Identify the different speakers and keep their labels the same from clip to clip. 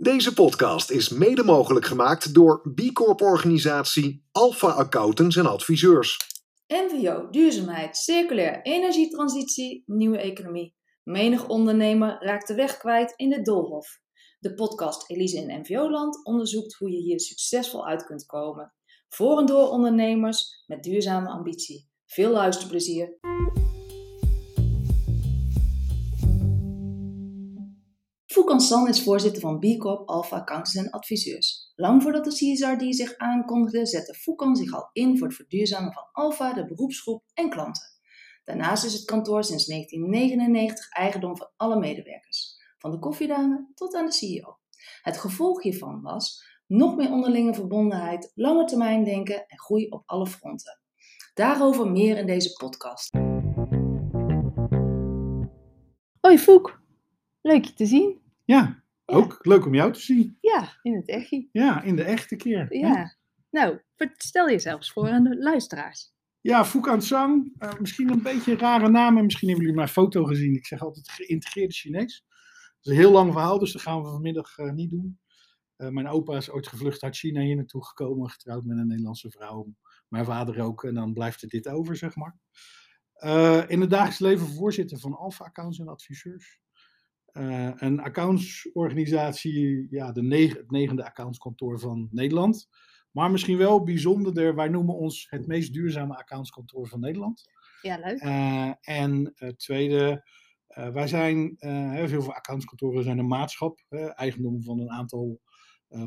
Speaker 1: Deze podcast is mede mogelijk gemaakt door B Corp organisatie Alpha Accountants en Adviseurs.
Speaker 2: NVO, duurzaamheid, circulair, energietransitie, nieuwe economie. Menig ondernemer raakt de weg kwijt in de doolhof. De podcast Elise in NVO-land onderzoekt hoe je hier succesvol uit kunt komen. Voor en door ondernemers met duurzame ambitie. Veel luisterplezier. San is voorzitter van B Corp Alpha Accountants en Adviseurs. Lang voordat de CSRD zich aankondigde, zette Foucan zich al in voor het verduurzamen van Alpha, de beroepsgroep en klanten. Daarnaast is het kantoor sinds 1999 eigendom van alle medewerkers, van de koffiedame tot aan de CEO. Het gevolg hiervan was nog meer onderlinge verbondenheid, lange termijn denken en groei op alle fronten. Daarover meer in deze podcast. Hoi Foek, leuk je te zien.
Speaker 3: Ja, ook leuk om jou te zien.
Speaker 2: Ja, in het echi.
Speaker 3: Ja, in de echte keer. hè?
Speaker 2: Ja. Nou, vertel jezelf eens voor aan de luisteraars.
Speaker 3: Ja, Fukan Sang. eh, misschien een beetje een rare naam. En misschien hebben jullie mijn foto gezien. Ik zeg altijd geïntegreerde Chinees. Dat is een heel lang verhaal, dus dat gaan we vanmiddag eh, niet doen. Eh, mijn opa is ooit gevlucht uit China hier naartoe gekomen. Getrouwd met een Nederlandse vrouw. Mijn vader ook. En dan blijft er dit over, zeg maar. In het dagelijks leven voorzitter van Alpha Accounts en Adviseurs. Eh, een accountsorganisatie, ja, de het negende accountskantoor van Nederland. Maar misschien wel bijzonderder, wij noemen ons het meest duurzame accountskantoor van Nederland.
Speaker 2: Ja, leuk.
Speaker 3: Eh, en het tweede, eh, wij zijn, heel veel accountskantoren zijn een maatschap, eigendom van een aantal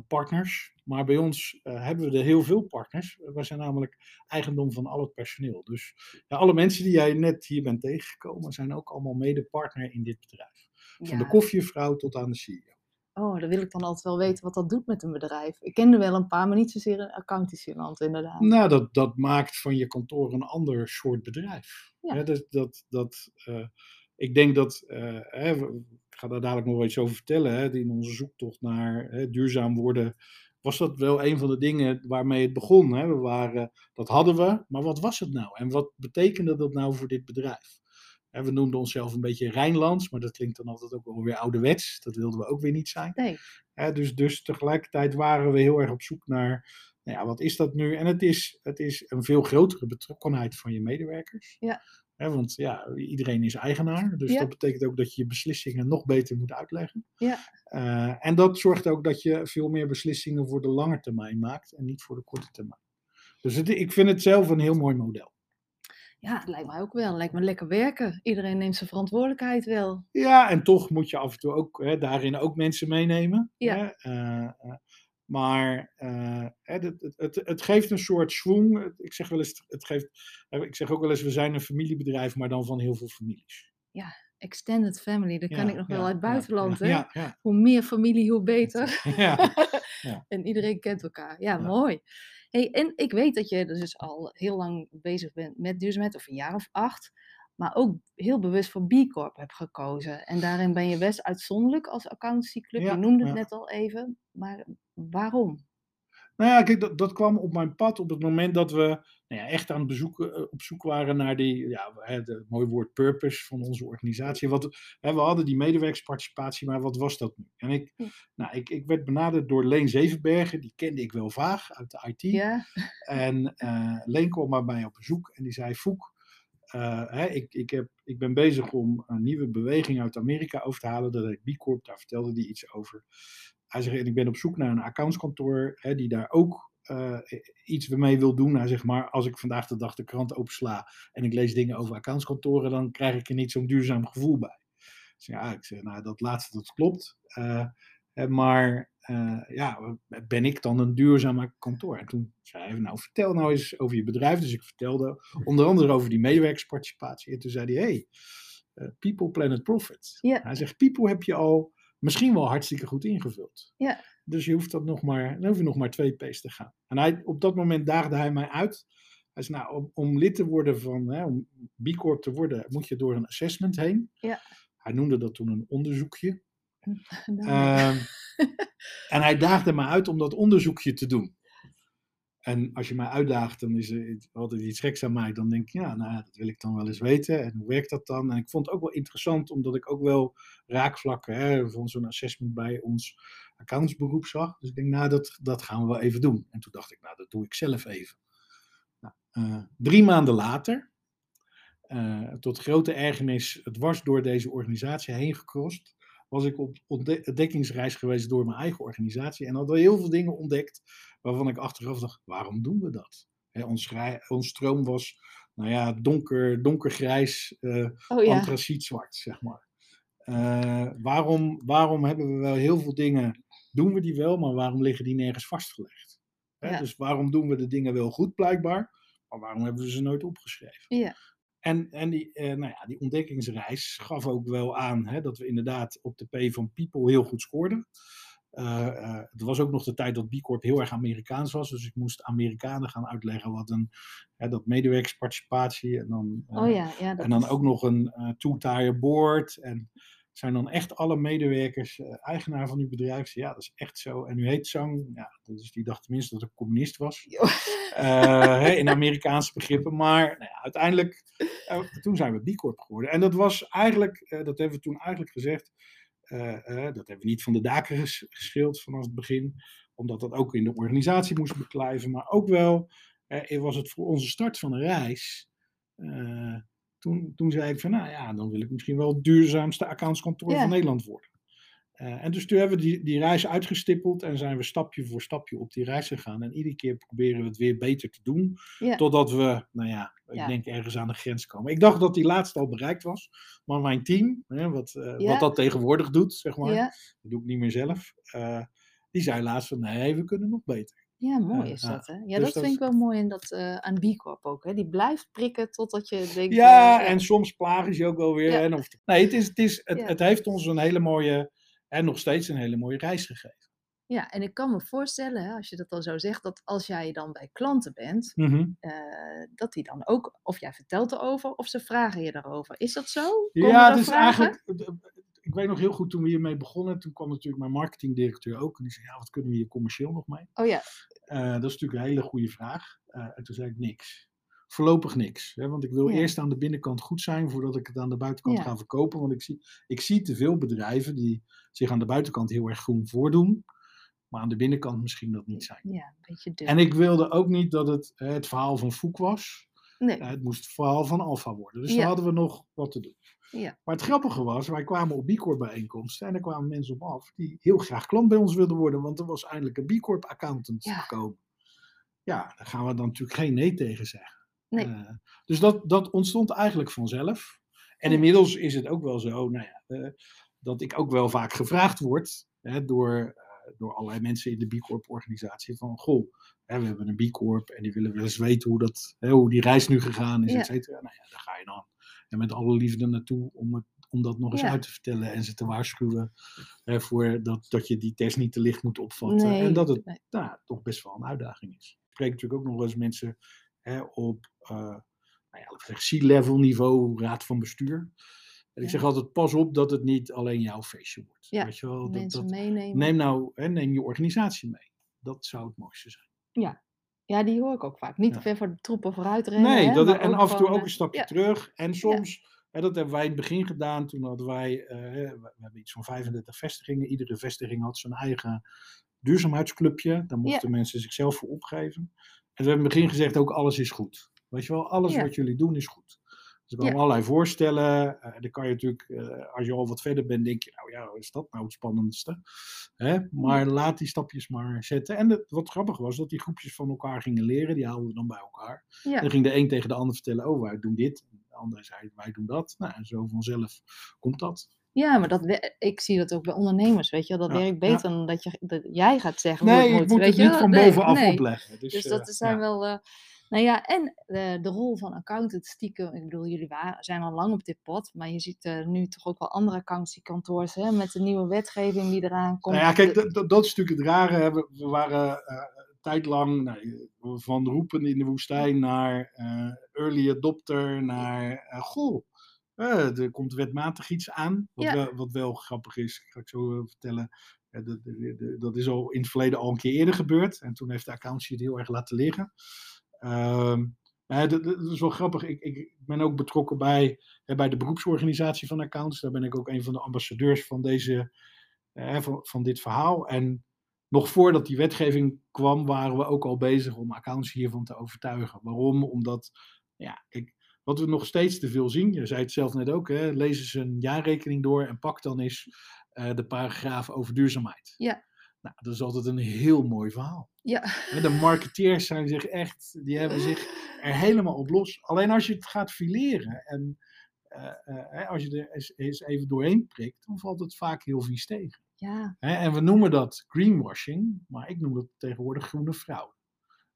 Speaker 3: partners. Maar bij ons hebben we er heel veel partners. Wij zijn namelijk eigendom van al het personeel. Dus ja, alle mensen die jij net hier bent tegengekomen, zijn ook allemaal mede-partner in dit bedrijf. Van de koffievrouw tot aan de CEO.
Speaker 2: Oh, dan wil ik dan altijd wel weten wat dat doet met een bedrijf. Ik ken er wel een paar, maar niet zozeer een accountancyland inderdaad.
Speaker 3: Nou, dat, dat maakt van je kantoor een ander soort bedrijf.
Speaker 2: Ja.
Speaker 3: Hè, dat, dat, dat, eh, ik denk dat, eh, hè, ik ga daar dadelijk nog wel iets over vertellen, hè, in onze zoektocht naar hè, duurzaam worden, was dat wel een van de dingen waarmee het begon. Hè. We waren, dat hadden we, maar wat was het nou? En wat betekende dat nou voor dit bedrijf? Hè, we noemden onszelf een beetje Rijnlands, maar dat klinkt dan altijd ook wel weer ouderwets. Dat wilden we ook weer niet zijn.
Speaker 2: Nee.
Speaker 3: Hè, dus, dus tegelijkertijd waren we heel erg op zoek naar, nou ja, wat is dat nu? En het is, het is een veel grotere betrokkenheid van je medewerkers.
Speaker 2: Ja.
Speaker 3: Hè, want ja, iedereen is eigenaar. Dus
Speaker 2: Ja.
Speaker 3: dat betekent ook dat je je beslissingen nog beter moet uitleggen.
Speaker 2: Ja.
Speaker 3: Eh, en dat zorgt ook dat je veel meer beslissingen voor de lange termijn maakt en niet voor de korte termijn. Dus het, ik vind het zelf een heel mooi model.
Speaker 2: Ja, het lijkt mij ook wel. Het lijkt me lekker werken. Iedereen neemt zijn verantwoordelijkheid wel.
Speaker 3: Ja, en toch moet je af en toe ook hè, daarin ook mensen meenemen.
Speaker 2: Ja.
Speaker 3: Hè? Eh, eh, maar hè, het, het, het, het geeft een soort schwung. Ik zeg, wel eens, het geeft, ik zeg ook wel eens, we zijn een familiebedrijf, maar dan van heel veel families.
Speaker 2: Extended family, dat
Speaker 3: Ja,
Speaker 2: ik nog
Speaker 3: ja,
Speaker 2: wel uit het
Speaker 3: ja,
Speaker 2: buitenland.
Speaker 3: ja,
Speaker 2: hè?
Speaker 3: Ja, ja,
Speaker 2: Hoe meer familie, hoe beter.
Speaker 3: ja.
Speaker 2: en iedereen kent elkaar. Ja,
Speaker 3: Ja.
Speaker 2: mooi. Hey, en ik weet dat je dus al heel lang bezig bent met duurzaamheid, of een jaar of acht. Maar ook heel bewust voor B Corp hebt gekozen. En daarin ben je best uitzonderlijk als accountancyclub.
Speaker 3: Ja,
Speaker 2: je noemde het
Speaker 3: ja.
Speaker 2: net al even. Maar waarom?
Speaker 3: Nou ja, kijk, dat, dat kwam op mijn pad op het moment dat we nou ja, echt aan het bezoeken, eh, op zoek waren naar die, ja, het mooie woord purpose van onze organisatie. Wat, hè, we hadden die medewerkersparticipatie, maar wat was dat nu? En ik,
Speaker 2: Ja.
Speaker 3: nou, ik, ik werd benaderd door Leen Zevenbergen, die kende ik wel vaag uit de IT.
Speaker 2: Ja,
Speaker 3: En eh, Leen kwam bij mij op bezoek en die zei: Foek, eh, hè, ik, ik, heb, ik ben bezig om een nieuwe beweging uit Amerika over te halen. Dat heet B Corp, daar vertelde hij iets over. Hij zegt: Ik ben op zoek naar een accountskantoor hè, die daar ook eh, iets mee wil doen. Hij zegt: Maar als ik vandaag de dag de krant opensla en ik lees dingen over accountskantoren, dan krijg ik er niet zo'n duurzaam gevoel bij. Dus ja, ik zeg: Nou, dat laatste dat klopt. Eh, maar eh, ja, ben ik dan een duurzaam kantoor? En toen zei hij, nou vertel nou eens over je bedrijf. Dus ik vertelde onder andere over die medewerkersparticipatie. En toen zei hij, hey, People, Planet, Profit. Hij zegt, People heb je al misschien wel hartstikke goed ingevuld.
Speaker 2: Ja.
Speaker 3: Dus je hoeft dat nog maar, dan hoef je nog maar twee P's te gaan. En hij, op dat moment daagde hij mij uit. Hij zei, nou, om, om lid te worden van, hè, om B Corp te worden, moet je door een assessment heen.
Speaker 2: Ja.
Speaker 3: Hij noemde dat toen een onderzoekje.
Speaker 2: nou,
Speaker 3: Ehm, en hij daagde me uit om dat onderzoekje te doen. En als je mij uitdaagt, dan is er altijd iets geks aan mij. Dan denk ik, ja, nou, dat wil ik dan wel eens weten. En hoe werkt dat dan? En ik vond het ook wel interessant, omdat ik ook wel raakvlakken van zo'n assessment bij ons accountsberoep zag. Dus ik denk, nou, dat, dat gaan we wel even doen. En toen dacht ik, nou, dat doe ik zelf even. Nou, uh, drie maanden later, uh, tot grote ergernis, het was door deze organisatie heen gekrost was ik op ontdekkingsreis geweest door mijn eigen organisatie. En hadden heel veel dingen ontdekt waarvan ik achteraf dacht, waarom doen we dat? ons, ons stroom was, nou ja, donker, donkergrijs, uh, oh, ja. antraciet-zwart, zeg maar. Uh, waarom, waarom hebben we wel heel veel dingen, doen we die wel, maar waarom liggen die nergens vastgelegd? Ja. Dus waarom doen we de dingen wel goed, blijkbaar, maar waarom hebben we ze nooit opgeschreven?
Speaker 2: Ja.
Speaker 3: En, en die, eh, nou ja, die ontdekkingsreis gaf ook wel aan hè, dat we inderdaad op de P van People heel goed scoorden. Uh, uh, het was ook nog de tijd dat B Corp heel erg Amerikaans was. Dus ik moest Amerikanen gaan uitleggen wat een hè, dat medewerkersparticipatie en dan,
Speaker 2: uh, oh ja, ja,
Speaker 3: en dan ook nog een two-tier board. En zijn dan echt alle medewerkers uh, eigenaar van uw bedrijf? Ja, dat is echt zo. En u heet Zang. Ja, dus die dacht tenminste dat ik communist was. Uh, in Amerikaanse begrippen. Maar nou ja, uiteindelijk, uh, toen zijn we B Corp geworden. En dat was eigenlijk, dat hebben we toen eigenlijk gezegd. dat hebben we niet van de daken ges geschild vanaf het begin. Omdat dat ook in de organisatie moest beklijven. Maar ook wel was het voor onze start van een reis toen, toen zei ik van, nou ja, dan wil ik misschien wel het duurzaamste accountskantoor van Nederland worden. Uh, en dus toen hebben we die, die reis uitgestippeld en zijn we stapje voor stapje op die reis gegaan. En iedere keer proberen we het weer beter te doen. Ja. Totdat we, nou ja, ik ja. denk ergens aan de grens komen. Ik dacht dat die laatste al bereikt was. Maar mijn team, hè, wat, uh, ja. wat dat tegenwoordig doet, zeg maar. Dat doe ik niet meer zelf. Uh, die zei laatst van, nee, we kunnen nog beter.
Speaker 2: Ja, mooi is dat, hè? Ja, dus dat vind ik wel mooi in dat, uh, aan B Corp ook, hè? Die blijft prikken totdat je denkt...
Speaker 3: Ja, uh, en soms plagen ze ook wel weer. En of, nee, het, is, het, is, het, het heeft ons een hele mooie, en nog steeds een hele mooie reis gegeven.
Speaker 2: Ja, en ik kan me voorstellen, hè, als je dat al zo zegt, dat als jij dan bij klanten bent, mm -hmm. uh, dat die dan ook, of jij vertelt erover, of ze vragen je daarover. Is dat zo?
Speaker 3: Komen ja, is vragen? eigenlijk ik weet nog heel goed toen we hiermee begonnen. Toen kwam natuurlijk mijn marketingdirecteur ook. En die zei, ja, wat kunnen we hier commercieel nog mee?
Speaker 2: Oh ja.
Speaker 3: Uh, dat is natuurlijk een hele goede vraag. Uh, en toen zei ik niks. Voorlopig niks. Hè? Want ik wil ja. eerst aan de binnenkant goed zijn voordat ik het aan de buitenkant ja. ga verkopen. Want ik zie, ik zie te veel bedrijven die zich aan de buitenkant heel erg groen voordoen. Maar aan de binnenkant misschien dat niet zijn.
Speaker 2: Ja, een beetje dun.
Speaker 3: En ik wilde ook niet dat het het verhaal van Foek was.
Speaker 2: Nee.
Speaker 3: Uh, het moest het verhaal van Alfa worden. Dus daar hadden we nog wat te doen.
Speaker 2: Ja.
Speaker 3: Maar het grappige was, wij kwamen op B Corp bijeenkomsten en er kwamen mensen op af die heel graag klant bij ons wilden worden, want er was eindelijk een B Corp accountant ja. gekomen. Ja, daar gaan we dan natuurlijk geen nee tegen zeggen.
Speaker 2: Nee. Uh,
Speaker 3: dus dat, dat ontstond eigenlijk vanzelf. En inmiddels is het ook wel zo, nou ja, uh, dat ik ook wel vaak gevraagd word hè, door, uh, door allerlei mensen in de B Corp organisatie van, goh, hè, we hebben een B Corp en die willen wel eens weten hoe, dat, hè, hoe die reis nu gegaan is, ja. et cetera. Nou ja, daar ga je dan en met alle liefde naartoe om, het, om dat nog eens ja. uit te vertellen en ze te waarschuwen hè, voor dat, dat je die test niet te licht moet opvatten.
Speaker 2: Nee,
Speaker 3: en dat het
Speaker 2: nee.
Speaker 3: nou, toch best wel een uitdaging is. Ik spreek natuurlijk ook nog wel eens mensen hè, op uh, nou ja, C-level niveau, raad van bestuur. En ik zeg altijd, pas op dat het niet alleen jouw feestje wordt.
Speaker 2: Ja,
Speaker 3: Weet je wel, dat,
Speaker 2: mensen
Speaker 3: dat,
Speaker 2: meenemen.
Speaker 3: Neem nou, hè, neem je organisatie mee. Dat zou het mooiste zijn.
Speaker 2: Ja, ja, die hoor ik ook vaak. Niet te ver voor de troepen vooruit rennen.
Speaker 3: Nee,
Speaker 2: hè,
Speaker 3: dat, en af en toe ook een
Speaker 2: eh,
Speaker 3: stapje
Speaker 2: ja.
Speaker 3: terug. En soms, hè, dat hebben wij in het begin gedaan. Toen hadden wij, eh, we, hebben iets van 35 vestigingen. Iedere vestiging had zijn eigen duurzaamheidsclubje. Daar mochten mensen zichzelf voor opgeven. En we hebben in het begin gezegd ook alles is goed. Weet je wel, alles wat jullie doen is goed. Er kwamen
Speaker 2: Ja.
Speaker 3: allerlei voorstellen. Eh, dan kan je natuurlijk, eh, als je al wat verder bent, denk je, nou ja, is dat nou het spannendste? Hè? Maar laat die stapjes maar zetten. En het, wat grappig was, dat die groepjes van elkaar gingen leren. Die haalden we dan bij elkaar.
Speaker 2: Ja.
Speaker 3: Dan ging de een tegen de ander vertellen, oh, wij doen dit. De ander zei, wij doen dat. Nou, en zo vanzelf komt dat.
Speaker 2: Ja, maar dat, ik zie dat ook bij ondernemers, weet je wel. Dat
Speaker 3: Ja,
Speaker 2: werkt beter dan dat, je, dat jij gaat zeggen hoe
Speaker 3: Nee,
Speaker 2: het moet.
Speaker 3: moet het
Speaker 2: je
Speaker 3: niet van
Speaker 2: Nee,
Speaker 3: bovenaf
Speaker 2: nee.
Speaker 3: opleggen. Dus,
Speaker 2: Dus
Speaker 3: eh,
Speaker 2: dat zijn
Speaker 3: ja.
Speaker 2: wel... eh, nou ja, en de, de rol van accountant stiekem. Ik bedoel, jullie waren, zijn al lang op dit pad. Maar je ziet eh, nu toch ook wel andere accountancykantoors hè, met de nieuwe wetgeving die eraan komt.
Speaker 3: Nou ja, kijk, dat, dat- dat is natuurlijk het rare. We, we waren eh, een tijd lang nou, van roepen in de woestijn naar eh, early adopter, naar eh, goh, eh, er komt wetmatig iets aan. Wat,
Speaker 2: Ja.
Speaker 3: wel, wat wel grappig is, ga ik zo eh, vertellen. de, dat is al in het verleden al een keer eerder gebeurd. En toen heeft de accountancy het heel erg laten liggen. Ehm, maar dat, dat is wel grappig. Ik, ik ben ook betrokken bij, bij de beroepsorganisatie van accountants. Daar ben ik ook een van de ambassadeurs van, deze, van, van dit verhaal. En nog voordat die wetgeving kwam, waren we ook al bezig om accountants hiervan te overtuigen. Waarom? Omdat, ja, ik, wat we nog steeds te veel zien, je zei het zelf net ook, hè, lezen ze een jaarrekening door en pak dan eens uh, de paragraaf over duurzaamheid.
Speaker 2: Ja.
Speaker 3: Nou, dat is altijd een heel mooi verhaal.
Speaker 2: Ja.
Speaker 3: De marketeers zijn zich echt, die hebben zich er helemaal op los. Alleen als je het gaat fileren en uh, uh, als je er eens, even doorheen prikt, dan valt het vaak heel vies tegen.
Speaker 2: Ja.
Speaker 3: en we noemen dat greenwashing, maar ik noem dat tegenwoordig groene fraude.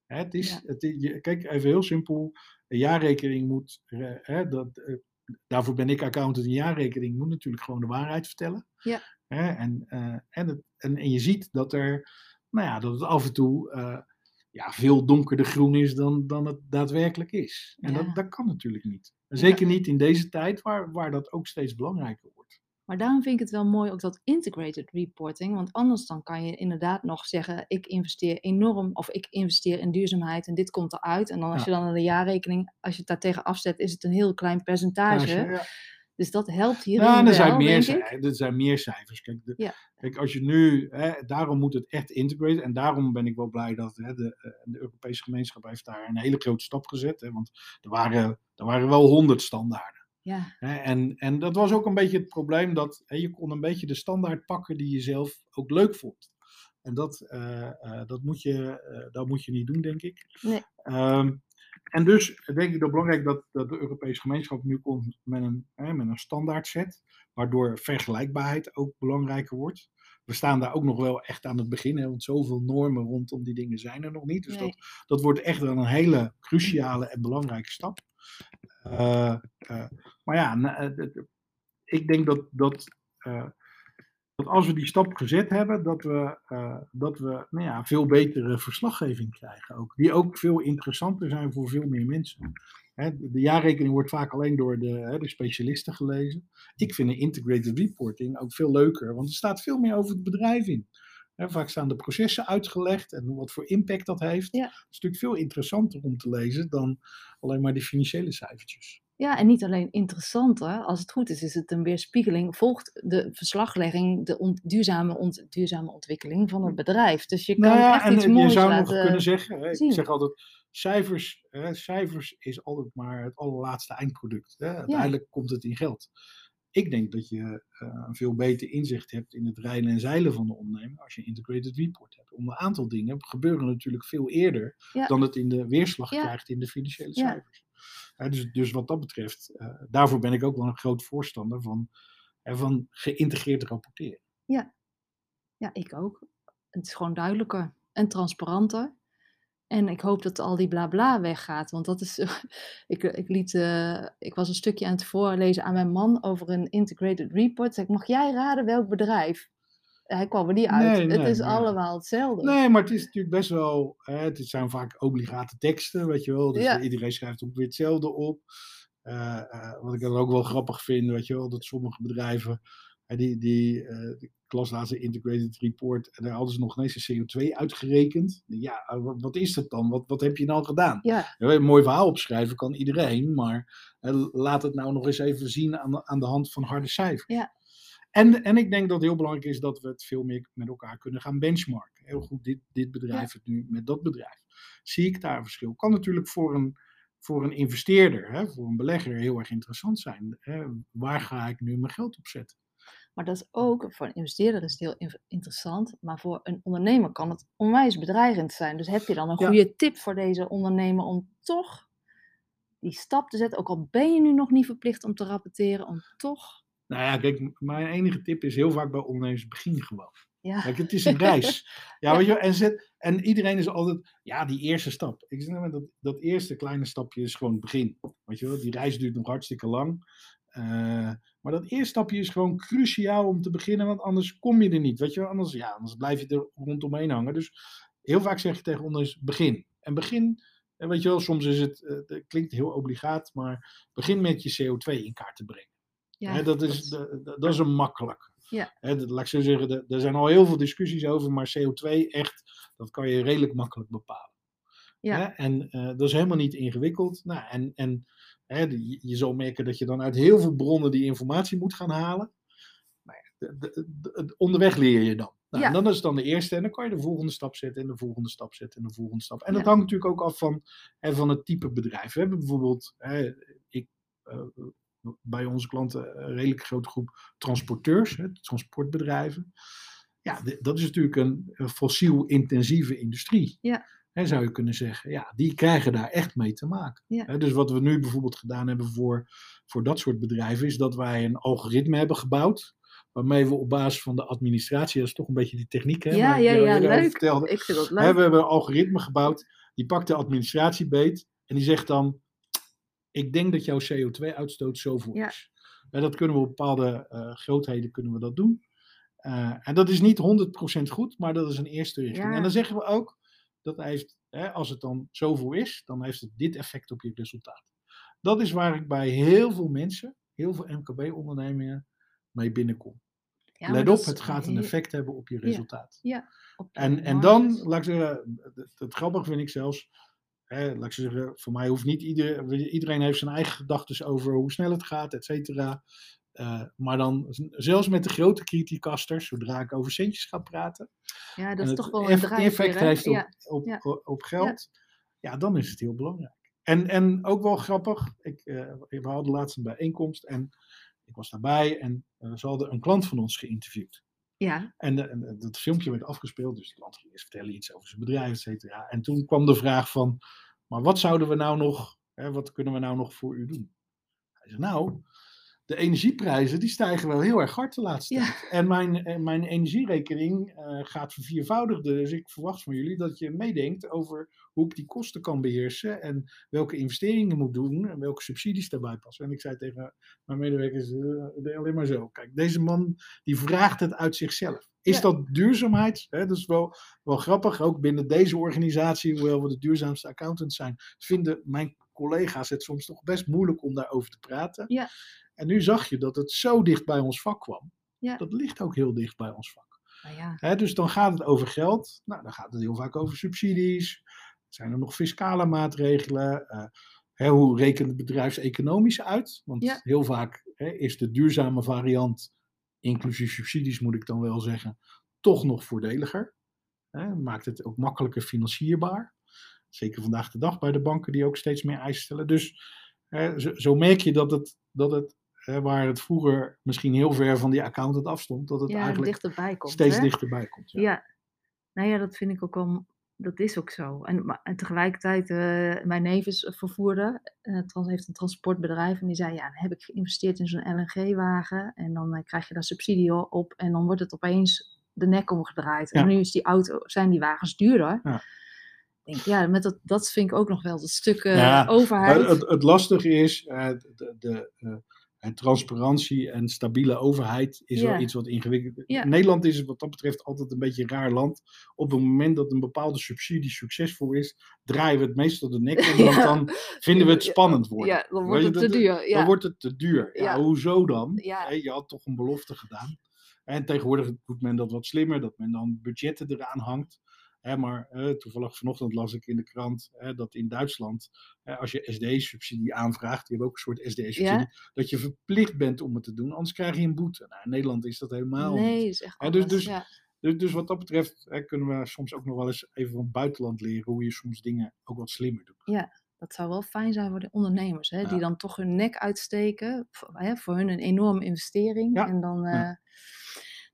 Speaker 3: het is,
Speaker 2: Ja.
Speaker 3: het, je, kijk, even heel simpel. Een jaarrekening moet, eh, dat, eh, daarvoor ben ik accountant. Een jaarrekening moet natuurlijk gewoon de waarheid vertellen.
Speaker 2: Ja.
Speaker 3: Hè, en, eh, en, het, en, en je ziet dat, er, nou ja, dat het af en toe eh, ja, veel donkerder groen is dan, dan het daadwerkelijk is. En
Speaker 2: Ja.
Speaker 3: dat, dat kan natuurlijk niet. En
Speaker 2: Ja.
Speaker 3: zeker niet in deze tijd waar, waar dat ook steeds belangrijker wordt.
Speaker 2: Maar daarom vind ik het wel mooi ook dat integrated reporting. Want anders dan kan je inderdaad nog zeggen, ik investeer enorm of ik investeer in duurzaamheid en dit komt eruit. En dan als
Speaker 3: Ja.
Speaker 2: je dan naar de jaarrekening, als je het daartegen afzet, is het een heel klein percentage.
Speaker 3: Ja,
Speaker 2: Dus dat helpt hierin
Speaker 3: Ja, en er
Speaker 2: wel,
Speaker 3: zijn, meer,
Speaker 2: denk
Speaker 3: er zijn meer cijfers. Kijk, de-
Speaker 2: Ja.
Speaker 3: kijk als je nu, hè, daarom moet het echt integrated. En daarom ben ik wel blij dat hè, de, eh, de Europese gemeenschap heeft daar een hele grote stap gezet. Hè, want er waren, er waren wel honderd standaarden.
Speaker 2: Ja,
Speaker 3: Hè, en, en dat was ook een beetje het probleem dat hè, je kon een beetje de standaard pakken die je zelf ook leuk vond. En dat, eh, eh, dat, moet, je, dat moet je niet doen, denk ik.
Speaker 2: Nee.
Speaker 3: Ehm, en dus denk ik dat het belangrijk dat, dat de Europese gemeenschap nu komt met een, hè, met een standaard set, waardoor vergelijkbaarheid ook belangrijker wordt. We staan daar ook nog wel echt aan het begin, hè, want zoveel normen rondom die dingen zijn er nog niet. Dus
Speaker 2: Nee.
Speaker 3: dat, dat wordt echt wel een hele cruciale en belangrijke stap. Eh, eh, maar ja, na- eh, ik denk dat, dat, dat als we die stap gezet hebben, dat we, eh, dat we nou ja, veel betere verslaggeving krijgen. Ook, die ook veel interessanter zijn voor veel meer mensen. Hè, de, de jaarrekening wordt vaak alleen door de, hè, de specialisten gelezen. Ik vind een integrated reporting ook veel leuker, want er staat veel meer over het bedrijf in. Hè, vaak staan de processen uitgelegd en wat voor impact dat heeft.
Speaker 2: Ja.
Speaker 3: Het is natuurlijk veel interessanter om te lezen dan alleen maar die financiële cijfertjes.
Speaker 2: Ja, en niet alleen interessanter. Als het goed is, is het een weerspiegeling. Volgt de verslaglegging de ont- duurzame, ont- duurzame ontwikkeling van het bedrijd. Dus je kan
Speaker 3: Nou ja,
Speaker 2: echt
Speaker 3: en
Speaker 2: iets
Speaker 3: je
Speaker 2: moois
Speaker 3: zou nog kunnen zeggen, hè, ik zeg altijd, cijfers, hè, cijfers is altijd maar het allerlaatste eindproduct. Hè. Uiteindelijk komt het in geld. Ik denk dat je eh, een veel beter inzicht hebt in het rijden en zeilen van de onderneming als je een integrated report hebt. Om een aantal dingen gebeuren natuurlijk veel eerder
Speaker 2: Ja.
Speaker 3: dan het in de weerslag krijgt in de financiële cijfers. Dus, dus wat dat betreft, eh, daarvoor ben ik ook wel een groot voorstander van, van geïntegreerd rapporteren.
Speaker 2: Ja, ik ook. Het is gewoon duidelijker en transparanter. En ik hoop dat al die blabla weggaat. Want dat is. ik, ik, liet, eh, ik was een stukje aan het voorlezen aan mijn man over een integrated report. Zeg mag jij raden welk bedrijf? Hij kwam er niet uit.
Speaker 3: Nee,
Speaker 2: het
Speaker 3: nee,
Speaker 2: is allemaal hetzelfde.
Speaker 3: Nee, maar het is natuurlijk best wel. Hè, het zijn vaak obligate teksten, weet je wel. Dus
Speaker 2: Ja.
Speaker 3: iedereen schrijft ook weer hetzelfde op. Eh, eh, wat ik dan ook wel grappig vind, weet je wel, dat sommige bedrijven. die, die, eh, ik las laatst een integrated report. En daar hadden ze nog ineens een CO2 uitgerekend. Ja, eh, wat, wat is dat dan? Wat, wat heb je nou gedaan? Ja, een mooi verhaal opschrijven kan iedereen, maar eh, laat het nou nog eens even zien aan de, aan de hand van harde cijfers.
Speaker 2: Ja.
Speaker 3: En, en ik denk dat het heel belangrijk is dat we het veel meer met elkaar kunnen gaan benchmarken. Heel goed, dit, dit bedrijf het nu met dat bedrijf. Zie ik daar een verschil? Kan natuurlijk voor een, voor een investeerder, hè, voor een belegger heel erg interessant zijn. Hè? Waar ga ik nu mijn geld op zetten?
Speaker 2: maar dat is ook, voor een investeerder is het heel in- interessant. Maar voor een ondernemer kan het onwijs bedreigend zijn. Dus heb je dan een
Speaker 3: Ja.
Speaker 2: goede tip voor deze ondernemer om toch die stap te zetten? Ook al ben je nu nog niet verplicht om te rapporteren, om toch.
Speaker 3: Nou ja, kijk, mijn enige tip is heel vaak bij ondernemers begin gewoon.
Speaker 2: Ja,
Speaker 3: Kijk, het is een reis. Ja,
Speaker 2: Ja.
Speaker 3: weet je, en, zet, en iedereen is altijd, ja, die eerste stap. Ik zeg, nou, dat, dat eerste kleine stapje is gewoon het begin. Weet je wel, die reis duurt nog hartstikke lang. Eh, maar dat eerste stapje is gewoon cruciaal om te beginnen, want anders kom je er niet. Weet je wel, anders, ja, anders blijf je er rondomheen hangen. Dus heel vaak zeg je tegen ondernemers, begin. En begin, en weet je wel, soms is het, eh, het klinkt heel obligaat, maar begin met je CO2 in kaart te brengen.
Speaker 2: Ja
Speaker 3: dat, is,
Speaker 2: dat-
Speaker 3: is een makkelijk.
Speaker 2: Ja.
Speaker 3: Dat- laat ik zo zeggen, er- zijn al heel veel discussies over, maar CO2 echt, dat kan je redelijk makkelijk bepalen.
Speaker 2: Ja.
Speaker 3: En eh, dat is helemaal niet ingewikkeld. Nou, en en je, je zal merken dat je dan uit heel veel bronnen die informatie moet gaan halen. Maar ja, de- de- de- de- onderweg leer je dan. Nou,
Speaker 2: Ja.
Speaker 3: en dan is het dan de eerste en dan kan je de volgende stap zetten en de volgende stap zetten en de volgende stap. En dat hangt natuurlijk ook af van, hè, van het type bedrijf. We hebben bijvoorbeeld, hè, ik, eh, bij onze klanten een redelijk grote groep transporteurs, hè, transportbedrijven. Ja, dat is natuurlijk een, een fossiel-intensieve industrie.
Speaker 2: Ja.
Speaker 3: Hè, zou je kunnen zeggen. Ja, die krijgen daar echt mee te maken.
Speaker 2: Ja.
Speaker 3: Hè, dus wat we nu bijvoorbeeld gedaan hebben voor, voor dat soort bedrijven, is dat wij een algoritme hebben gebouwd. Waarmee we op basis van de administratie, dat is toch een beetje die techniek, hè,
Speaker 2: Ja, ja, ja, leuk.
Speaker 3: vertelde.
Speaker 2: Ik vind dat
Speaker 3: Hè, we hebben een algoritme gebouwd, die pakt de administratie beet en die zegt dan, ik denk dat jouw CO2-uitstoot zoveel
Speaker 2: Ja.
Speaker 3: is. Hè, dat kunnen we op bepaalde eh, grootheden kunnen we dat doen. Eh, en dat is niet 100% goed, maar dat is een eerste richting.
Speaker 2: Ja.
Speaker 3: En dan zeggen we ook, dat heeft, hè, als het dan zoveel is, dan heeft het dit effect op je resultaat. Dat is waar ik bij heel veel mensen, heel veel MKB-ondernemingen mee binnenkom.
Speaker 2: Ja,
Speaker 3: Let op, het gaat een effect hebben op je resultaat.
Speaker 2: op je
Speaker 3: En, en dan, laat ik zeggen, het, het grappige vind ik zelfs, hè, laat ik zeggen, voor mij hoeft niet iedereen, iedereen heeft zijn eigen gedachten over hoe snel het gaat, et cetera. Eh, maar dan, zelfs met de grote criticasters, zodra ik over centjes ga praten,
Speaker 2: Ja, dat is
Speaker 3: het
Speaker 2: toch wel een drijfveer,
Speaker 3: effect heeft op,
Speaker 2: Ja,
Speaker 3: op,
Speaker 2: ja.
Speaker 3: op, op geld, ja. dan is het heel belangrijk. En, en ook wel grappig, ik, eh, we hadden laatst een bijeenkomst en ik was daarbij en eh, ze hadden een klant van ons geïnterviewd.
Speaker 2: Ja,
Speaker 3: En, en dat filmpje werd afgespeeld, dus klant ging eerst vertellen iets over zijn bedrijf, et cetera. En toen kwam de vraag van, maar wat zouden we nou nog, hè, wat kunnen we nou nog voor u doen? Hij zei, nou, de energieprijzen die stijgen wel heel erg hard de laatste
Speaker 2: Ja.
Speaker 3: tijd. En mijn, eh, mijn energierekening eh, gaat verviervoudigden, dus ik verwacht van jullie dat je meedenkt over hoe ik die kosten kan beheersen en welke investeringen moet doen en welke subsidies daarbij passen. En ik zei tegen mijn medewerkers, eh, alleen maar zo, kijk, deze man die vraagt het uit zichzelf. Is
Speaker 2: Ja.
Speaker 3: dat duurzaamheid? Hè, dat is wel, wel grappig. Ook binnen deze organisatie, hoewel we de duurzaamste accountants zijn, vinden mijn collega's het soms toch best moeilijk om daarover te praten.
Speaker 2: Ja.
Speaker 3: En nu zag je dat het zo dicht bij ons vak kwam.
Speaker 2: Ja.
Speaker 3: Dat ligt ook heel dicht bij ons vak.
Speaker 2: nou ja,
Speaker 3: dus dan gaat het over geld. Nou, dan gaat het heel vaak over subsidies. Zijn er nog fiscale maatregelen? Eh, hoe rekent het bedrijfseconomisch uit? Want
Speaker 2: Ja.
Speaker 3: heel vaak is de duurzame variant, inclusief subsidies moet ik dan wel zeggen, toch nog voordeliger. Maakt het ook makkelijker financierbaar. Zeker vandaag de dag bij de banken die ook steeds meer eisen stellen. Dus zo, zo merk je dat het, dat het hè, waar het vroeger misschien heel ver van die accountant afstond, dat het
Speaker 2: ja
Speaker 3: eigenlijk
Speaker 2: dichterbij komt.
Speaker 3: steeds
Speaker 2: hè?
Speaker 3: dichterbij komt. Ja.
Speaker 2: Ja. nou ja, dat vind ik ook wel, dat is ook zo. En, maar, en tegelijkertijd, eh, mijn neef is vervoerder, eh, trans, heeft een transportbedrijf en die zei, ja, dan heb ik geïnvesteerd in zo'n LNG-wagen en dan eh, krijg je daar subsidie op en dan wordt het opeens de nek omgedraaid.
Speaker 3: Ja.
Speaker 2: En nu is die auto, zijn die wagens duurder.
Speaker 3: Ja.
Speaker 2: Denk, ja, met dat, dat vind ik ook nog wel, dat stuk eh,
Speaker 3: Ja,
Speaker 2: overheid.
Speaker 3: Het, het lastige is, eh, de, de, eh, transparantie en stabiele overheid is
Speaker 2: Ja.
Speaker 3: wel iets wat ingewikkeld
Speaker 2: Ja.
Speaker 3: Nederland is wat dat betreft altijd een beetje een raar land. Op het moment dat een bepaalde subsidie succesvol is, draaien we het meestal de nek om, want
Speaker 2: Ja.
Speaker 3: dan vinden we het spannend worden.
Speaker 2: ja, dan wordt het te duur. Ja.
Speaker 3: Dan wordt het te duur. Ja, hoezo dan? Je had toch een belofte gedaan. En tegenwoordig doet men dat wat slimmer, dat men dan budgetten eraan hangt. Hè, maar eh, toevallig vanochtend las ik in de krant hè, dat in Duitsland, hè, als je SD-subsidie aanvraagt, die hebben ook een soort SD-subsidie,
Speaker 2: Ja.
Speaker 3: dat je verplicht bent om het te doen, anders krijg je een boete. Nou, in Nederland is dat helemaal
Speaker 2: nee,
Speaker 3: niet.
Speaker 2: is echt
Speaker 3: Ja, dus- dus-
Speaker 2: ja.
Speaker 3: Dus, dus wat dat betreft kunnen we soms ook nog wel eens even van het buitenland leren hoe je soms dingen ook wat slimmer doet.
Speaker 2: Dat zou wel fijn zijn voor de ondernemers, hè,
Speaker 3: Ja.
Speaker 2: die dan toch hun nek uitsteken. Voor, hè, voor hun een enorme investering.
Speaker 3: Ja,
Speaker 2: En dan,
Speaker 3: ja.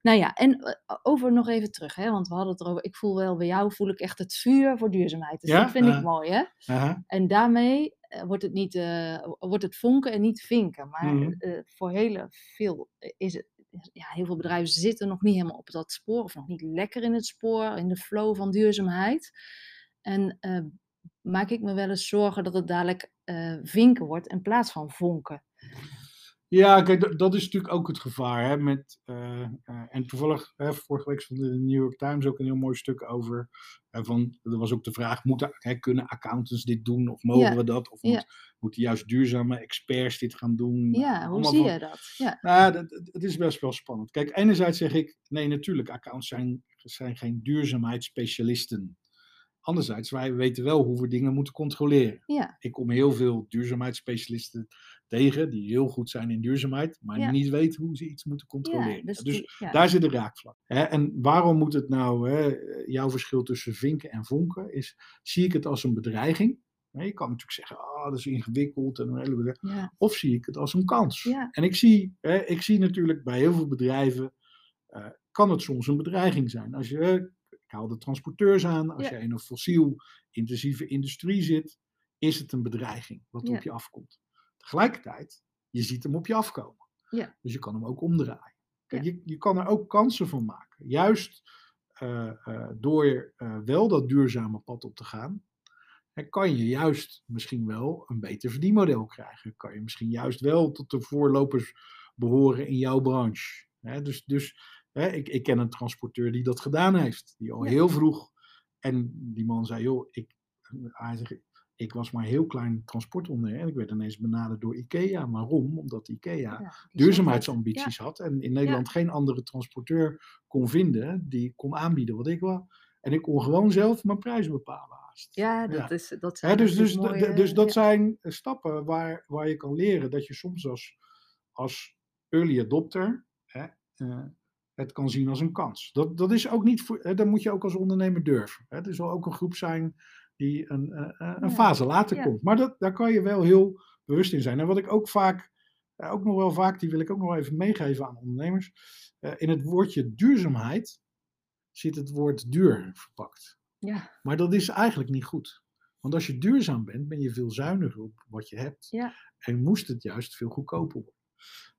Speaker 2: Eh, Nou ja, en eh, over nog even terug, hè, want we hadden het erover. Ik voel wel bij jou, voel ik echt het vuur voor duurzaamheid. Dus
Speaker 3: Ja?
Speaker 2: dat vind ik mooi, hè? En daarmee eh, wordt, het niet, eh, wordt het vonken en niet vinken. Maar
Speaker 3: Mhm.
Speaker 2: eh, voor heel veel is het. Ja, heel veel bedrijven zitten nog niet helemaal op dat spoor, of nog niet lekker in het spoor, in de flow van duurzaamheid. En eh, maak ik me wel eens zorgen dat het dadelijk eh, vinken wordt in plaats van vonken.
Speaker 3: Ja, kijk, dat- is natuurlijk ook het gevaar. Hè, met, eh, eh, en toevallig, hè, vorige week stond in de New York Times ook een heel mooi stuk over. van, er was ook de vraag, moeten, hè, kunnen accountants dit doen of mogen
Speaker 4: Ja,
Speaker 3: we dat? Of
Speaker 4: ja.
Speaker 3: moet- moeten juist duurzame experts dit gaan doen?
Speaker 4: Ja, hoe
Speaker 3: Allemaal
Speaker 4: zie
Speaker 3: van-
Speaker 4: je dat? Ja,
Speaker 3: Nou, dat, dat- het is best wel spannend. Kijk, enerzijds zeg ik, nee, natuurlijk, accountants zijn, zijn geen duurzaamheidsspecialisten. Anderzijds, wij weten wel hoe we dingen moeten controleren.
Speaker 4: ja,
Speaker 3: Ik kom heel veel duurzaamheidsspecialisten tegen, die heel goed zijn in duurzaamheid, maar
Speaker 4: Ja.
Speaker 3: niet weten hoe ze iets moeten controleren.
Speaker 4: ja, dus,
Speaker 3: dus
Speaker 4: die-
Speaker 3: daar zit de raakvlak. Hè? En waarom moet het nou, hè, jouw verschil tussen vinken en vonken, is, zie ik het als een bedreiging? Je kan natuurlijk zeggen, ah, dat is ingewikkeld. En een hele bedreiging. Of zie ik het als een kans? En ik zie, hè, ik zie natuurlijk bij heel veel bedrijven, eh, kan het soms een bedreiging zijn. Als je, ik haal de transporteurs aan, als je in een fossiel-intensieve industrie zit, is het een bedreiging wat op je afkomt. Tegelijkertijd, je ziet hem op je afkomen.
Speaker 4: Ja.
Speaker 3: Dus je kan hem ook omdraaien. Kijk,
Speaker 4: Ja.
Speaker 3: je, je kan er ook kansen van maken. Juist eh, eh, door eh, wel dat duurzame pad op te gaan, kan je juist misschien wel een beter verdienmodel krijgen. Kan je misschien juist wel tot de voorlopers behoren in jouw branche. Dus dus ik, ik ken een transporteur die dat gedaan heeft. Die al
Speaker 4: Ja.
Speaker 3: heel vroeg. En die man zei, joh, ik, hij zegt, ik was maar een heel klein transportondernemer. En ik werd ineens benaderd door IKEA. Waarom? Omdat IKEA
Speaker 4: ja,
Speaker 3: duurzaamheidsambities had. En in Nederland geen andere transporteur kon vinden die kon aanbieden wat ik wou. En ik kon gewoon zelf mijn prijzen bepalen.
Speaker 4: Ja, dat. Is, dat zijn
Speaker 3: dus, dus,
Speaker 4: mooie-
Speaker 3: dus dat zijn stappen waar, waar je kan leren dat je soms als, als early adopter hè, eh, het kan zien als een kans. Dat, dat is ook niet voor, hè, dat moet je ook als ondernemer durven. Hè. Er zal ook een groep zijn die een, eh, eh, een fase later
Speaker 4: ja.
Speaker 3: komt. Maar dat, daar kan je wel heel bewust in zijn. En wat ik ook vaak, eh, ook nog wel vaak, die wil ik ook nog even meegeven aan ondernemers. in het woordje duurzaamheid zit het woord duur verpakt.
Speaker 4: Ja,
Speaker 3: Maar dat is eigenlijk niet goed. Want als je duurzaam bent, ben je veel zuiniger op wat je hebt.
Speaker 4: Ja.
Speaker 3: En moest het juist veel goedkoper worden.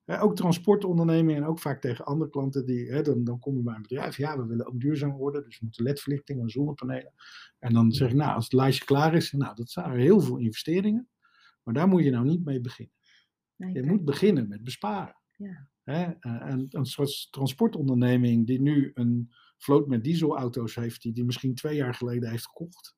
Speaker 3: Ook transportondernemingen en ook vaak tegen andere klanten, die, hè, dan, dan kom je bij een bedrijf, ja, we willen ook duurzaam worden, dus we moeten ledverlichting en zonnepanelen. En dan zeg ik, nou, als het lijstje klaar is, nou, dat zijn er heel veel investeringen, maar daar moet je nou niet mee beginnen.
Speaker 4: nee,
Speaker 3: Je moet beginnen met besparen.
Speaker 4: Ja.
Speaker 3: Hè? eh, En een soort transportonderneming die nu een vloot met dieselauto's heeft, die die misschien twee jaar geleden heeft gekocht,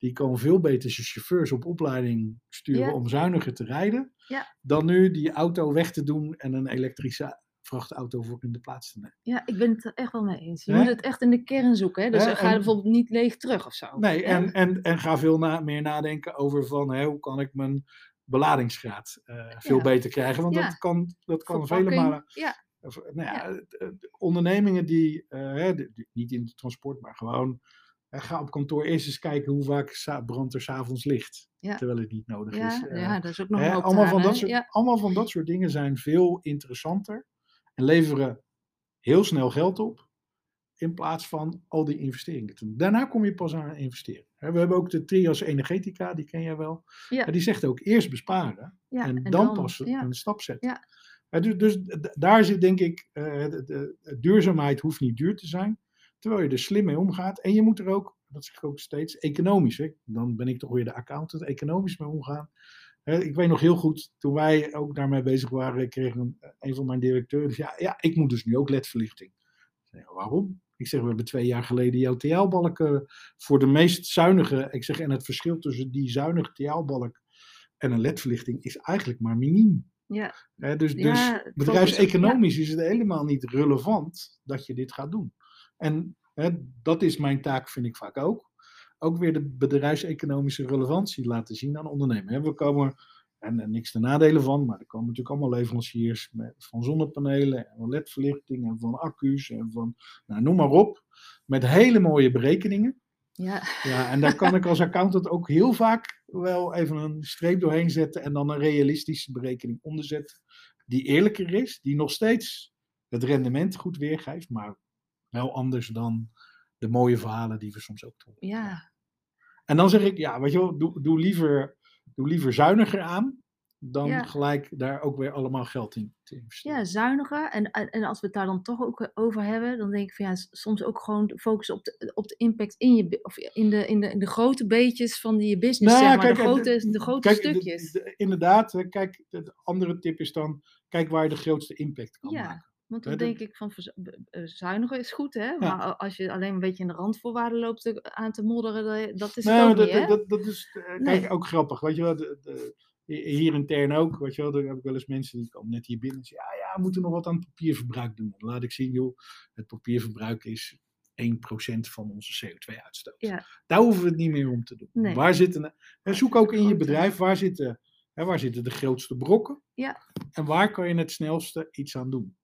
Speaker 3: die kan veel beter zijn chauffeurs op opleiding sturen
Speaker 4: Ja.
Speaker 3: om zuiniger te rijden,
Speaker 4: Ja.
Speaker 3: dan nu die auto weg te doen en een elektrische vrachtauto voor in de plaats te nemen.
Speaker 4: ja, ik ben het er echt wel mee eens. Je moet het echt in de kern zoeken. Hè? Dus ga
Speaker 3: en-
Speaker 4: bijvoorbeeld niet leeg terug of zo.
Speaker 3: Nee, en, en, en ga veel na, meer nadenken over van hè, hoe kan ik mijn beladingsgraad eh, veel
Speaker 4: Ja.
Speaker 3: beter krijgen. Want dat kan, dat kan vele malen
Speaker 4: Ja,
Speaker 3: Of, nou ja,
Speaker 4: Ja.
Speaker 3: ondernemingen die, eh, die- niet in het transport, maar gewoon, ga op kantoor eerst eens kijken hoe vaak brandt er s'avonds licht,
Speaker 4: Ja.
Speaker 3: terwijl het niet nodig is.
Speaker 4: ja,
Speaker 3: Eh,
Speaker 4: ja, dat is ook nog
Speaker 3: hè,
Speaker 4: een
Speaker 3: allemaal, van dat soort,
Speaker 4: Ja,
Speaker 3: allemaal van dat soort dingen zijn veel interessanter en leveren heel snel geld op, in plaats van al die investeringen. Daarna kom je pas aan investeren. We hebben ook de Trias Energetica, die ken jij wel. Die zegt ook eerst besparen en, dan, pas een stap zetten. Dus, dus daar zit denk ik, eh, de, de- de duurzaamheid hoeft niet duur te zijn, terwijl je er slim mee omgaat. En je moet er ook, dat zeg ik ook steeds, economisch, hè, dan ben ik toch weer de accountant, economisch mee omgaan. Ik weet nog heel goed, toen wij ook daarmee bezig waren, kreeg een, een van mijn directeurs, ja, ja, ik moet dus nu ook ledverlichting. Ik zeg, waarom? Ik zeg, we hebben twee jaar geleden jouw TL-balken voor de meest zuinige, ik zeg, en het verschil tussen die zuinige TL-balk en een ledverlichting is eigenlijk maar miniem.
Speaker 4: Ja,
Speaker 3: Hè, dus
Speaker 4: Ja,
Speaker 3: dus bedrijfseconomisch is het helemaal niet relevant dat je dit gaat doen. En hè, dat is mijn taak, vind ik vaak ook. Ook weer de bedrijfseconomische relevantie laten zien aan ondernemen. We komen, en, en niks te nadelen van, maar er komen natuurlijk allemaal leveranciers met, van zonnepanelen en van ledverlichting en van accu's en van, nou, noem maar op. Met hele mooie berekeningen.
Speaker 4: ja,
Speaker 3: Ja, en daar kan ik als accountant ook heel vaak wel even een streep doorheen zetten en dan een realistische berekening onderzetten. Die eerlijker is, die nog steeds het rendement goed weergeeft, maar wel anders dan de mooie verhalen die we soms ook doen.
Speaker 4: ja,
Speaker 3: En dan zeg ik, ja, weet je wel, doe, doe, liever, doe liever zuiniger aan dan
Speaker 4: Ja.
Speaker 3: gelijk daar ook weer allemaal geld in te investeren.
Speaker 4: Ja, zuiniger. En, en als we het daar dan toch ook over hebben, dan denk ik van ja, soms ook gewoon focussen op de, op de impact in je, of in de, in de, in de grote beetjes van die je business,
Speaker 3: Nou
Speaker 4: zeg maar.
Speaker 3: kijk,
Speaker 4: de
Speaker 3: eh,
Speaker 4: grote, de grote
Speaker 3: Kijk,
Speaker 4: stukjes.
Speaker 3: de- inderdaad, hè, kijk, de de andere tip is dan, kijk waar je de grootste impact kan
Speaker 4: Ja,
Speaker 3: maken.
Speaker 4: Want dan
Speaker 3: dat-
Speaker 4: denk ik van zuiniger is goed, hè? Maar als je alleen een beetje in de randvoorwaarden loopt aan te modderen, dat is
Speaker 3: Nee, dat,
Speaker 4: niet, hè?
Speaker 3: dat, dat is eh, kijk,
Speaker 4: Nee.
Speaker 3: ook grappig. Weet je wel, de, de, hier intern ook, weet je wel, daar heb ik wel eens mensen die komen net hier binnen en zeggen, ja, ja, we moeten nog wat aan het papierverbruik doen. Dan laat ik zien, joh, het papierverbruik is 1% van onze CO2-uitstoot.
Speaker 4: Ja.
Speaker 3: Daar hoeven we het niet meer om te doen.
Speaker 4: Nee.
Speaker 3: Waar zitten, en zoek ook in je bedrijf, waar zitten, hè, waar zitten de grootste brokken?
Speaker 4: Ja.
Speaker 3: En waar kan je het snelste iets aan doen?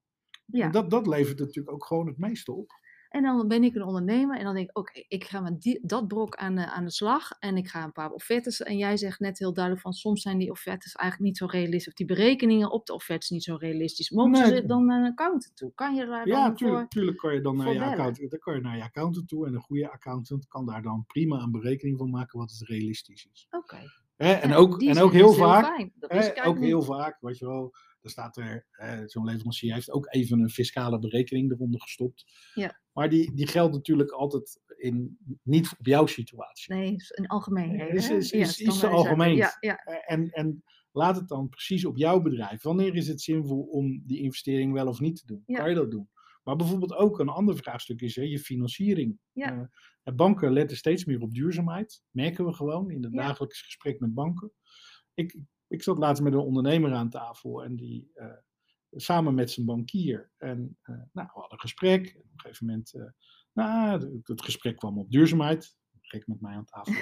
Speaker 4: Ja.
Speaker 3: En dat, dat levert natuurlijk ook gewoon het meeste op.
Speaker 4: En dan ben ik een ondernemer en dan denk ik, oké, ik ga met die, dat brok aan de, aan de slag en ik ga een paar offertes. En jij zegt net heel duidelijk van, soms zijn die offertes eigenlijk niet zo realistisch, of die berekeningen op de offertes niet zo realistisch. Mogen
Speaker 3: Nee.
Speaker 4: ze dan naar een accountant toe? Kan je daar
Speaker 3: Ja,
Speaker 4: dan
Speaker 3: tuurlijk,
Speaker 4: voor?
Speaker 3: tuurlijk kan je dan naar je, accountant, dan kan je naar je accountant toe. En een goede accountant kan daar dan prima een berekening van maken wat het realistisch is.
Speaker 4: Oké.
Speaker 3: En, ook, en ook heel
Speaker 4: is
Speaker 3: vaak, hè, ook heel vaak, weet je wel, er staat er, hè, zo'n leverancier heeft ook even een fiscale berekening eronder gestopt.
Speaker 4: Ja.
Speaker 3: Maar die, die geldt natuurlijk altijd in, niet op jouw situatie.
Speaker 4: Nee, is een algemeenheden.
Speaker 3: is-
Speaker 4: hè?
Speaker 3: is- is iets te
Speaker 4: standaardisatie.
Speaker 3: algemeen.
Speaker 4: Ja, ja,
Speaker 3: En, en laat het dan precies op jouw bedrijf. Wanneer is het zinvol om die investering wel of niet te doen?
Speaker 4: Ja.
Speaker 3: Kan je dat doen? Maar bijvoorbeeld ook een ander vraagstuk is hè, je financiering.
Speaker 4: Ja.
Speaker 3: Eh, banken letten steeds meer op duurzaamheid. Merken we gewoon in het
Speaker 4: Ja.
Speaker 3: dagelijks gesprek met banken. Ik, ik zat laatst met een ondernemer aan tafel en die eh, samen met zijn bankier. En eh, nou, we hadden een gesprek. En op een gegeven moment, eh, nou, het- gesprek kwam op duurzaamheid. Gek met mij aan tafel.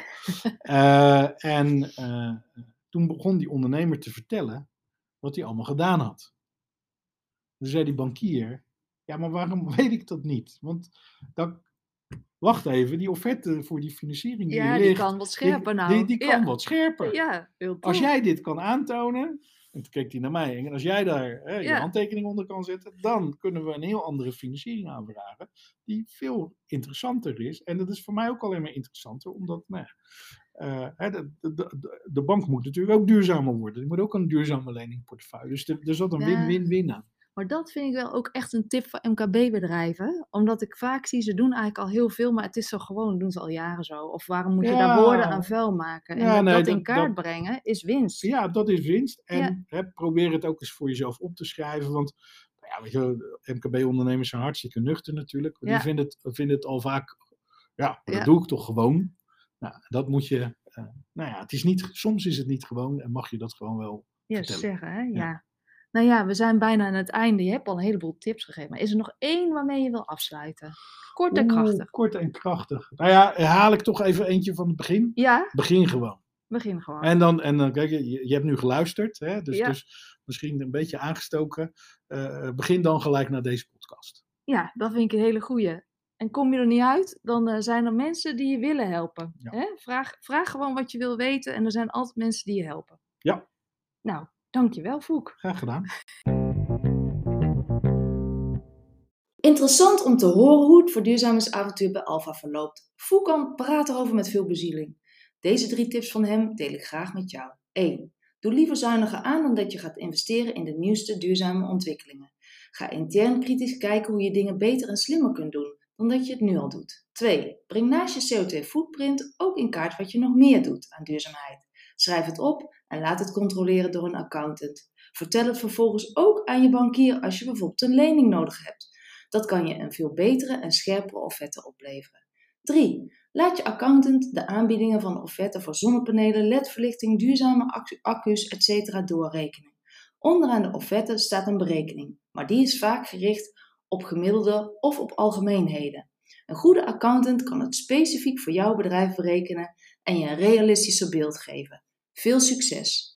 Speaker 3: En toen begon die ondernemer te vertellen wat hij allemaal gedaan had. Toen zei die bankier, ja, maar waarom weet ik dat niet? Want dan, wacht even, die offerte voor die financiering die
Speaker 4: ja
Speaker 3: er
Speaker 4: die
Speaker 3: ligt,
Speaker 4: kan wat scherper nou.
Speaker 3: die, die kan
Speaker 4: ja.
Speaker 3: wat scherper.
Speaker 4: Ja, heel
Speaker 3: Als jij dit kan aantonen, en toen keek hij naar mij, en als jij daar hè, je
Speaker 4: Ja.
Speaker 3: handtekening onder kan zetten, dan kunnen we een heel andere financiering aanvragen, die veel interessanter is. En dat is voor mij ook alleen maar interessanter, omdat nou, eh, hè, de, de, de, bank moet natuurlijk ook duurzamer worden. Die moet ook een duurzame leningportefeuille. Dus er, zat een win-win-win aan.
Speaker 4: Maar dat vind ik wel ook echt een tip voor MKB-bedrijven. Omdat ik vaak zie, ze doen eigenlijk al heel veel, maar het is zo gewoon, doen ze al jaren zo. Of waarom moet je daar woorden aan vuil maken? En
Speaker 3: Ja,
Speaker 4: dat,
Speaker 3: nee,
Speaker 4: dat in kaart
Speaker 3: dat-
Speaker 4: brengen is winst.
Speaker 3: Ja, dat is winst. En
Speaker 4: Ja.
Speaker 3: hè, probeer het ook eens voor jezelf op te schrijven. Want nou ja, weet je, MKB-ondernemers zijn hartstikke nuchter natuurlijk. Die vinden het, vinden het al vaak, ja, dat doe ik toch gewoon. Nou, dat moet je, eh, nou ja, het is niet, soms is het niet gewoon en mag je dat gewoon wel
Speaker 4: Ja,
Speaker 3: vertellen.
Speaker 4: zeggen, hè? Ja. Nou ja, we zijn bijna aan het einde. Je hebt al een heleboel tips gegeven. Maar is er nog één waarmee je wil afsluiten? Kort en
Speaker 3: Oeh,
Speaker 4: krachtig.
Speaker 3: Kort en krachtig. Nou ja, haal ik toch even eentje van het begin.
Speaker 4: Ja,
Speaker 3: Begin gewoon.
Speaker 4: begin gewoon.
Speaker 3: En dan, en dan kijk je, je hebt nu geluisterd, hè, dus,
Speaker 4: Ja.
Speaker 3: dus misschien een beetje aangestoken. Eh, begin dan gelijk naar deze podcast.
Speaker 4: Ja, dat vind ik een hele goeie. En kom je er niet uit, dan eh, zijn er mensen die je willen helpen.
Speaker 3: Ja.
Speaker 4: Hè? Vraag, vraag gewoon wat je wil weten en er zijn altijd mensen die je helpen.
Speaker 3: Ja.
Speaker 4: Nou, dankjewel Foek.
Speaker 3: Graag gedaan.
Speaker 2: Interessant om te horen hoe het verduurzamingsavontuur bij Alfa verloopt. Foucan praat erover met veel bezieling. Deze drie tips van hem deel ik graag met jou. 1. Doe liever zuiniger aan dan dat je gaat investeren in de nieuwste duurzame ontwikkelingen. Ga intern kritisch kijken hoe je dingen beter en slimmer kunt doen dan dat je het nu al doet. 2. Breng naast je CO2-footprint ook in kaart wat je nog meer doet aan duurzaamheid. Schrijf het op en laat het controleren door een accountant. Vertel het vervolgens ook aan je bankier als je bijvoorbeeld een lening nodig hebt. Dat kan je een veel betere en scherpere offerte opleveren. 3. Laat je accountant de aanbiedingen van offerten voor zonnepanelen, ledverlichting, duurzame accu- accu's, etc. doorrekenen. Onderaan de offerte staat een berekening, maar die is vaak gericht op gemiddelde of op algemeenheden. Een goede accountant kan het specifiek voor jouw bedrijf berekenen en je een realistischer beeld geven. Veel succes!